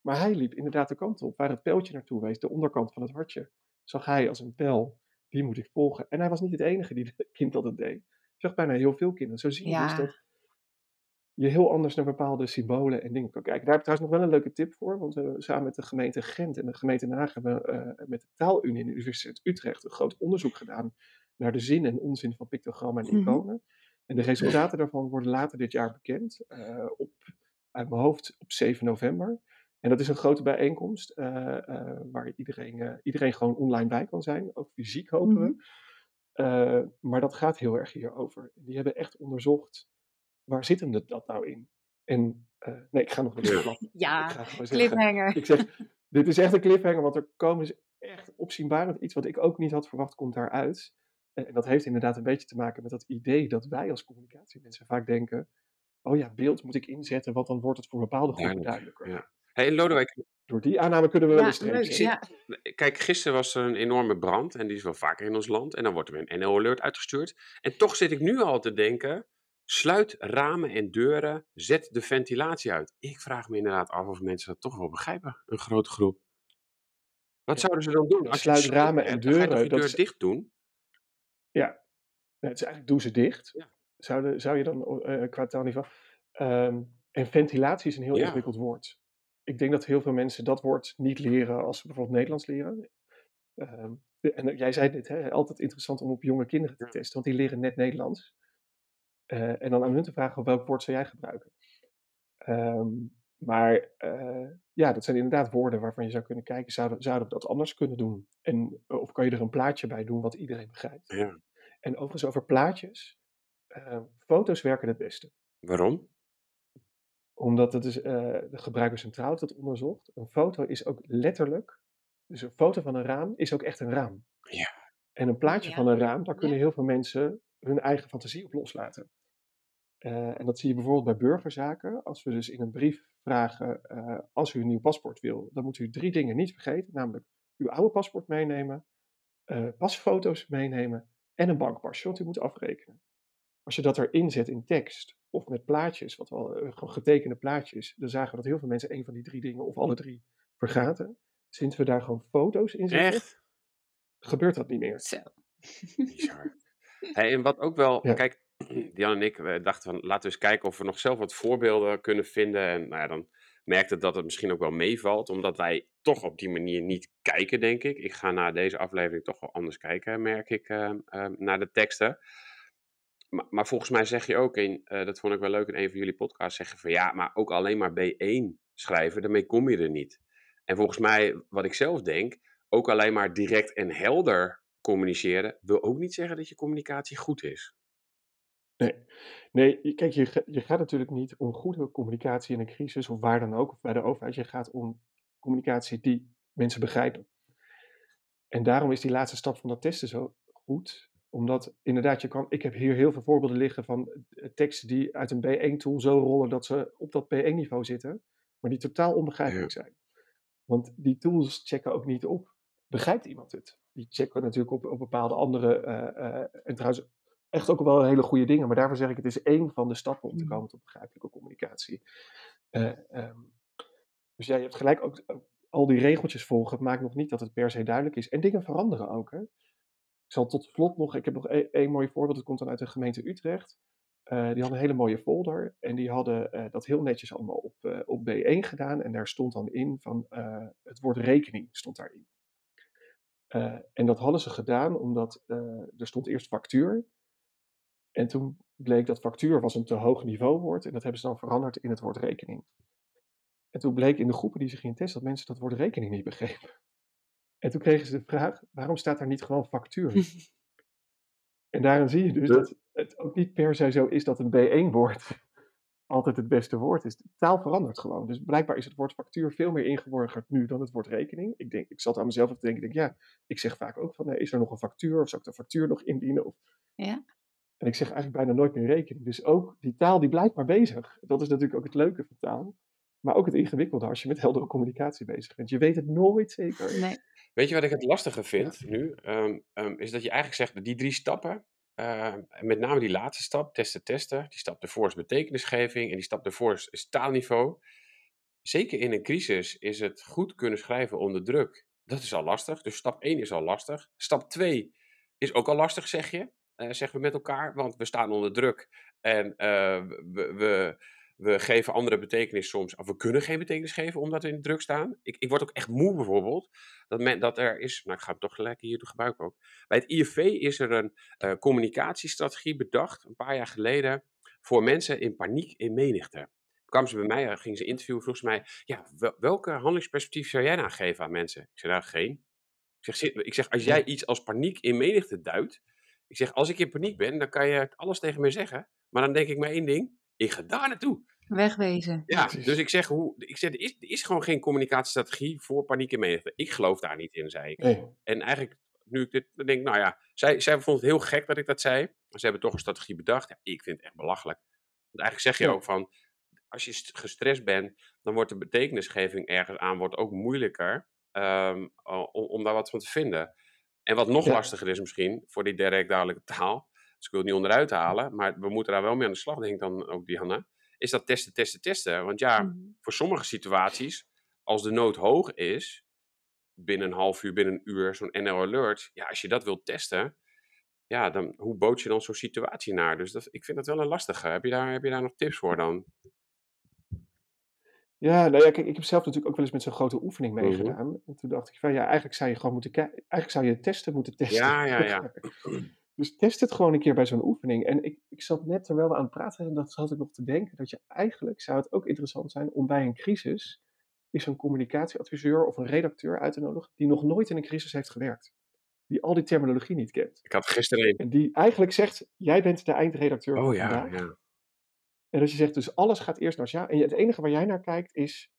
S3: Maar hij liep inderdaad de kant op waar het pijltje naartoe wees, de onderkant van het hartje. Zag hij als een pijl, die moet ik volgen. En hij was niet het enige die het kind dat het deed. Ik zag bijna heel veel kinderen. Zo zie je dus
S1: Ja.
S3: dat je heel anders naar bepaalde symbolen en dingen kan kijken. Daar heb ik trouwens nog wel een leuke tip voor. Want we hebben samen met de gemeente Gent en de gemeente Den Haag hebben we, eh, met de Taalunie en de Universiteit Utrecht een groot onderzoek gedaan naar de zin en onzin van pictogrammen en
S1: Mhm.
S3: iconen. En de resultaten daarvan worden later dit jaar bekend. eh, op, uit mijn hoofd op 7 november. En dat is een grote bijeenkomst eh, eh, waar iedereen, eh, iedereen gewoon online bij kan zijn. Ook fysiek hopen
S1: Mhm.
S3: we. Eh, maar dat gaat heel erg hierover. Die hebben echt onderzocht, waar zit hem dat, nou in? En eh, nee, ik ga nog niet
S4: Ja.
S3: verklappen. Ik
S1: Ja, cliffhanger.
S3: ik zeg, dit is echt een cliffhanger, want er komen ze echt opzienbarend iets wat ik ook niet had verwacht, komt daaruit. En, dat heeft inderdaad een beetje te maken met dat idee dat wij als communicatiemensen vaak denken, oh ja, beeld moet ik inzetten, want dan wordt het voor bepaalde groepen
S4: Duidelijk,
S3: duidelijker.
S4: ja. Hey, Lodewijk,
S3: Door die aanname kunnen we wel
S1: Ja,
S3: een streep
S1: leuk.
S3: zetten.
S1: Ja.
S4: kijk, gisteren was er een enorme brand en die is wel vaker in ons land. En dan wordt er weer een NL-alert uitgestuurd. En toch zit ik nu al te denken, sluit ramen en deuren, zet de ventilatie uit. Ik vraag me inderdaad af of mensen dat toch wel begrijpen, een grote groep. Wat
S3: Ja.
S4: zouden ze dan doen? Als je
S3: sluit ramen en
S4: hebt, dan ga je toch
S3: deuren,
S4: je
S3: dat
S4: deur
S3: is-
S4: dicht doen?
S3: Ja, Nee, het is eigenlijk doe ze dicht.
S4: Ja.
S3: Zou, zou je dan eh qua taalniveau. Ehm, en ventilatie is een heel
S4: Ja.
S3: ingewikkeld woord. Ik denk dat heel veel mensen dat woord niet leren als ze bijvoorbeeld Nederlands leren. Ehm, en jij zei dit, hè, altijd interessant om op jonge kinderen te testen, want die leren net Nederlands. Eh, en dan aan hun te vragen, welk woord zou jij gebruiken? Ehm, maar eh, ja, dat zijn inderdaad woorden waarvan je zou kunnen kijken, zouden, zouden we dat anders kunnen doen? En, eh, of kan je er een plaatje bij doen wat iedereen begrijpt?
S4: Ja.
S3: En overigens over plaatjes. eh, foto's werken het beste.
S4: Waarom?
S3: Omdat het is, eh, de gebruiker centraal heeft dat onderzocht. Een foto is ook letterlijk. Dus een foto van een raam is ook echt een raam.
S4: Ja.
S3: En een plaatje
S1: Ja.
S3: van een raam, daar kunnen
S1: Ja.
S3: heel veel mensen hun eigen fantasie op loslaten. Eh, en dat zie je bijvoorbeeld bij burgerzaken. Als we dus in een brief vragen, eh, als u een nieuw paspoort wil, dan moet u drie dingen niet vergeten. Namelijk uw oude paspoort meenemen, eh, pasfoto's meenemen en een bankpasje, want u moet afrekenen. Als je dat erin zet in tekst of met plaatjes, wat wel gewoon getekende plaatjes, dan zagen we dat heel veel mensen een van die drie dingen of alle drie vergaten. sinds we daar gewoon foto's in zetten,
S4: Echt?
S3: gebeurt dat niet meer.
S1: Zo.
S4: Bizar. Hey, en wat ook wel,
S3: Ja.
S4: kijk, Jan en ik dachten van laten we eens kijken of we nog zelf wat voorbeelden kunnen vinden. En nou ja, dan merkte dat het misschien ook wel meevalt, omdat wij toch op die manier niet kijken, denk ik. Ik ga na deze aflevering toch wel anders kijken, merk ik, eh, eh, naar de teksten. Maar, maar volgens mij zeg je ook, in, eh, dat vond ik wel leuk in een van jullie podcasts, zeggen van ja, maar ook alleen maar B1 schrijven, daarmee kom je er niet. En volgens mij, wat ik zelf denk, ook alleen maar direct en helder communiceren, wil ook niet zeggen dat je communicatie goed is.
S3: Nee, nee je- kijk, je, je gaat natuurlijk niet om goede communicatie in een crisis of waar dan ook, of bij de overheid. Je gaat om communicatie die mensen begrijpen. En daarom is die laatste stap van dat testen zo goed. Omdat inderdaad, je kan, ik heb hier heel veel voorbeelden liggen van eh, teksten die uit een B1-tool zo rollen dat ze op dat B1-niveau zitten, maar die totaal onbegrijpelijk zijn. Want die tools checken ook niet op, begrijpt iemand het? Die checken natuurlijk op, op bepaalde andere, eh, eh, en trouwens echt ook wel hele goede dingen, maar daarvoor zeg ik, het is één van de stappen om te
S1: Mhm.
S3: komen tot begrijpelijke communicatie. Ehm, dus ja, je hebt gelijk ook, al die regeltjes volgen, maakt nog niet dat het per se duidelijk is. En dingen veranderen ook. Hè? Ik zal tot slot nog, ik heb nog e- één mooi voorbeeld, dat komt dan uit de gemeente Utrecht. Eh, die hadden een hele mooie folder en die hadden eh, dat heel netjes allemaal op, op B1 gedaan. En daar stond dan in van het woord rekening stond daarin. En dat hadden ze gedaan omdat er stond eerst factuur. En toen bleek dat factuur was een te hoog niveauwoord en dat hebben ze dan veranderd in het woord rekening. En toen bleek in de groepen die ze gingen testen dat mensen dat woord rekening niet begrepen. En toen kregen ze de vraag, waarom staat daar niet gewoon factuur? en daarin zie je dus dat het ook niet per se zo is dat een B1-woord altijd het beste woord is. De taal verandert gewoon. Dus blijkbaar is het woord factuur veel meer ingeborgerd nu dan het woord rekening. Ik, denk, ik zat aan mezelf te denken, ik denk, ja, ik zeg vaak ook van, nee, is er nog een factuur? Of zou ik de factuur nog indienen? Of
S1: Ja.
S3: En ik zeg eigenlijk bijna nooit meer rekening. Dus ook die taal die blijft maar bezig. Dat is natuurlijk ook het leuke van taal. Maar ook het ingewikkelde als je met heldere communicatie bezig bent. Je weet het nooit zeker.
S1: Nee.
S4: Weet je wat ik het lastige vind nu? Ehm, ehm, is dat je eigenlijk zegt dat die drie stappen, ehm, en met name die laatste stap, testen, testen, die stap ervoor is betekenisgeving en die stap ervoor is, is taalniveau. Zeker in een crisis is het goed kunnen schrijven onder druk. Dat is al lastig. Dus stap 1 is al lastig. Stap 2 is ook al lastig, zeg je. Eh, zeggen we met elkaar, want we staan onder druk en eh, we, we, we geven andere betekenis soms, of we kunnen geen betekenis geven omdat we in de druk staan. Ik, ik word ook echt moe bijvoorbeeld, dat, men, dat er is, nou ik ga het toch gelijk hier gebruiken ook. Bij het IFV is er een eh, communicatiestrategie bedacht, een paar jaar geleden, voor mensen in paniek in menigte. Kwamen ze bij mij, gingen ze interviewen, vroegen ze mij, ja, wel- welke handelingsperspectief zou jij nou geven aan mensen? Ik zei, nou geen. Ik zeg, ik zeg, als jij iets als paniek in menigte duidt, ik zeg, als ik in paniek ben, dan kan je alles tegen me zeggen. Maar dan denk ik maar één ding, ik ga daar naartoe.
S1: Wegwezen.
S4: Ja, dus ik zeg, hoe, ik zeg er, is, er is gewoon geen communicatiestrategie voor paniek in menigte. Ik geloof daar niet in, zei ik.
S3: Nee.
S4: En eigenlijk, nu ik dit dan denk, ik, nou ja, zij, zij vond het heel gek dat ik dat zei. Maar ze hebben toch een strategie bedacht. Ja, ik vind het echt belachelijk. Want eigenlijk zeg je
S3: Ja.
S4: ook van, als je st- gestrest bent, dan wordt de betekenisgeving ergens aan wordt ook moeilijker ehm, om, om daar wat van te vinden. En wat nog
S3: Ja.
S4: lastiger is misschien, voor die direct duidelijke taal, dus ik wil het niet onderuit halen, maar we moeten daar wel mee aan de slag, denk ik dan ook, Diana, is dat testen, testen, testen. Want ja,
S1: Mhm.
S4: voor sommige situaties, als de nood hoog is, binnen een half uur, binnen een uur, zo'n NL Alert, ja, als je dat wilt testen, ja, dan, hoe bood je dan zo'n situatie naar? Dus dat, ik vind dat wel een lastige. Heb je daar, heb je daar nog tips voor dan?
S3: Ja, nou ja, kijk, ik heb zelf natuurlijk ook wel eens met zo'n grote oefening
S4: Mhm.
S3: meegedaan. En toen dacht ik van, ja, eigenlijk zou je gewoon moeten kijken, eigenlijk zou je testen moeten testen.
S4: Ja, ja, ja.
S3: Dus test het gewoon een keer bij zo'n oefening. En ik, ik zat net terwijl we aan het praten, en dat zat ik nog te denken, dat je eigenlijk zou het ook interessant zijn om bij een crisis is een communicatieadviseur of een redacteur uit te nodigen die nog nooit in een crisis heeft gewerkt. Die al die terminologie niet kent.
S4: Ik had gisteren een.
S3: En die eigenlijk zegt, jij bent de eindredacteur
S4: Oh
S3: van
S4: ja,
S3: vandaag.
S4: ja.
S3: En als je zegt, dus alles gaat eerst naar ja. En het enige waar jij naar kijkt is,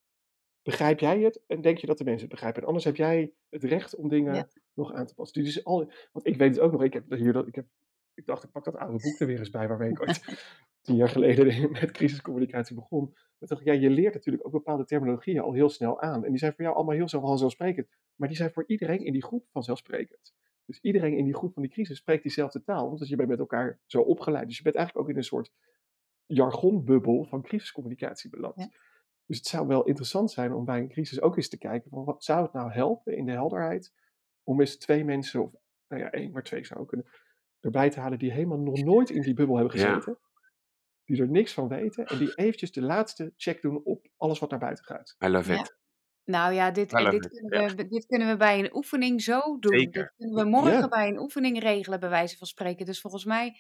S3: begrijp jij het? En denk je dat de mensen het begrijpen? En anders heb jij het recht om dingen
S1: Ja.
S3: nog aan te passen. Dus al, want ik weet het ook nog, ik, heb hier dat, ik, heb, ik dacht, ik pak dat oude boek er weer eens bij, waarmee ik ooit tien jaar geleden met crisiscommunicatie begon. Maar ik, ja, je leert natuurlijk ook bepaalde terminologieën al heel snel aan. En die zijn voor jou allemaal heel vanzelfsprekend. Maar die zijn voor iedereen in die groep vanzelfsprekend. Dus iedereen in die groep van die crisis spreekt diezelfde taal. Want je bent met elkaar zo opgeleid. Dus je bent eigenlijk ook in een soort jargonbubbel van crisiscommunicatie beland.
S1: Ja.
S3: Dus het zou wel interessant zijn om bij een crisis ook eens te kijken van wat zou het nou helpen in de helderheid om eens twee mensen, of nou ja, één, maar twee zou ook kunnen, erbij te halen die helemaal nog nooit in die bubbel hebben
S4: Ja.
S3: gezeten. Die er niks van weten en die eventjes de laatste check doen op alles wat naar buiten gaat.
S4: I love
S1: Ja.
S4: it.
S1: Nou ja, dit,
S4: love
S1: dit,
S4: it,
S1: kunnen we, dit kunnen we bij een oefening zo doen.
S4: Zeker.
S1: Dit kunnen we morgen
S3: Ja.
S1: bij een oefening regelen, bij wijze van spreken. Dus volgens mij,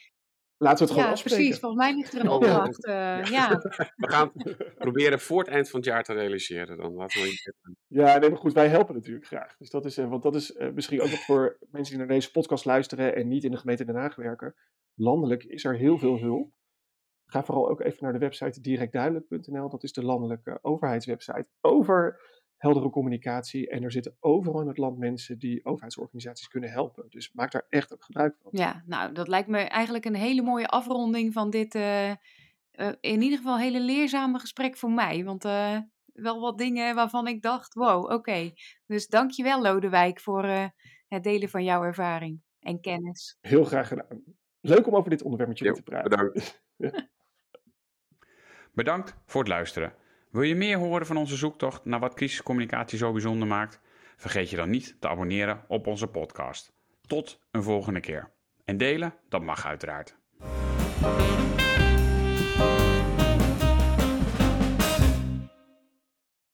S3: Laten we het gewoon
S1: ja,
S3: afspreken.
S1: precies. Volgens mij ligt er een
S4: Ja.
S1: opdracht. eh, ja.
S4: We gaan het proberen voor het eind van het jaar te realiseren dan. Laten we iets.
S3: Ja, nee, maar goed, wij helpen natuurlijk graag. Dus dat is, eh, want dat is eh, misschien ook nog voor mensen die naar deze podcast luisteren en niet in de gemeente Den Haag werken. Landelijk is er heel veel hulp. Ga vooral ook even naar de website directduidelijk.nl. Dat is de landelijke overheidswebsite over heldere communicatie. En er zitten overal in het land mensen die overheidsorganisaties kunnen helpen. Dus maak daar echt ook gebruik van.
S1: ja, nou, dat lijkt me eigenlijk een hele mooie afronding van dit, eh, eh, in ieder geval hele leerzame gesprek voor mij. Want eh, wel wat dingen waarvan ik dacht, wow, oké. Dus dank je wel, Lodewijk, voor eh, het delen van jouw ervaring en kennis.
S3: Heel graag gedaan. Leuk om over dit onderwerp met jullie
S4: Jo,
S3: te praten.
S4: bedankt.
S2: Bedankt voor het luisteren. Wil je meer horen van onze zoektocht naar wat crisiscommunicatie zo bijzonder maakt? Vergeet je dan niet te abonneren op onze podcast. Tot een volgende keer. En delen, dat mag uiteraard.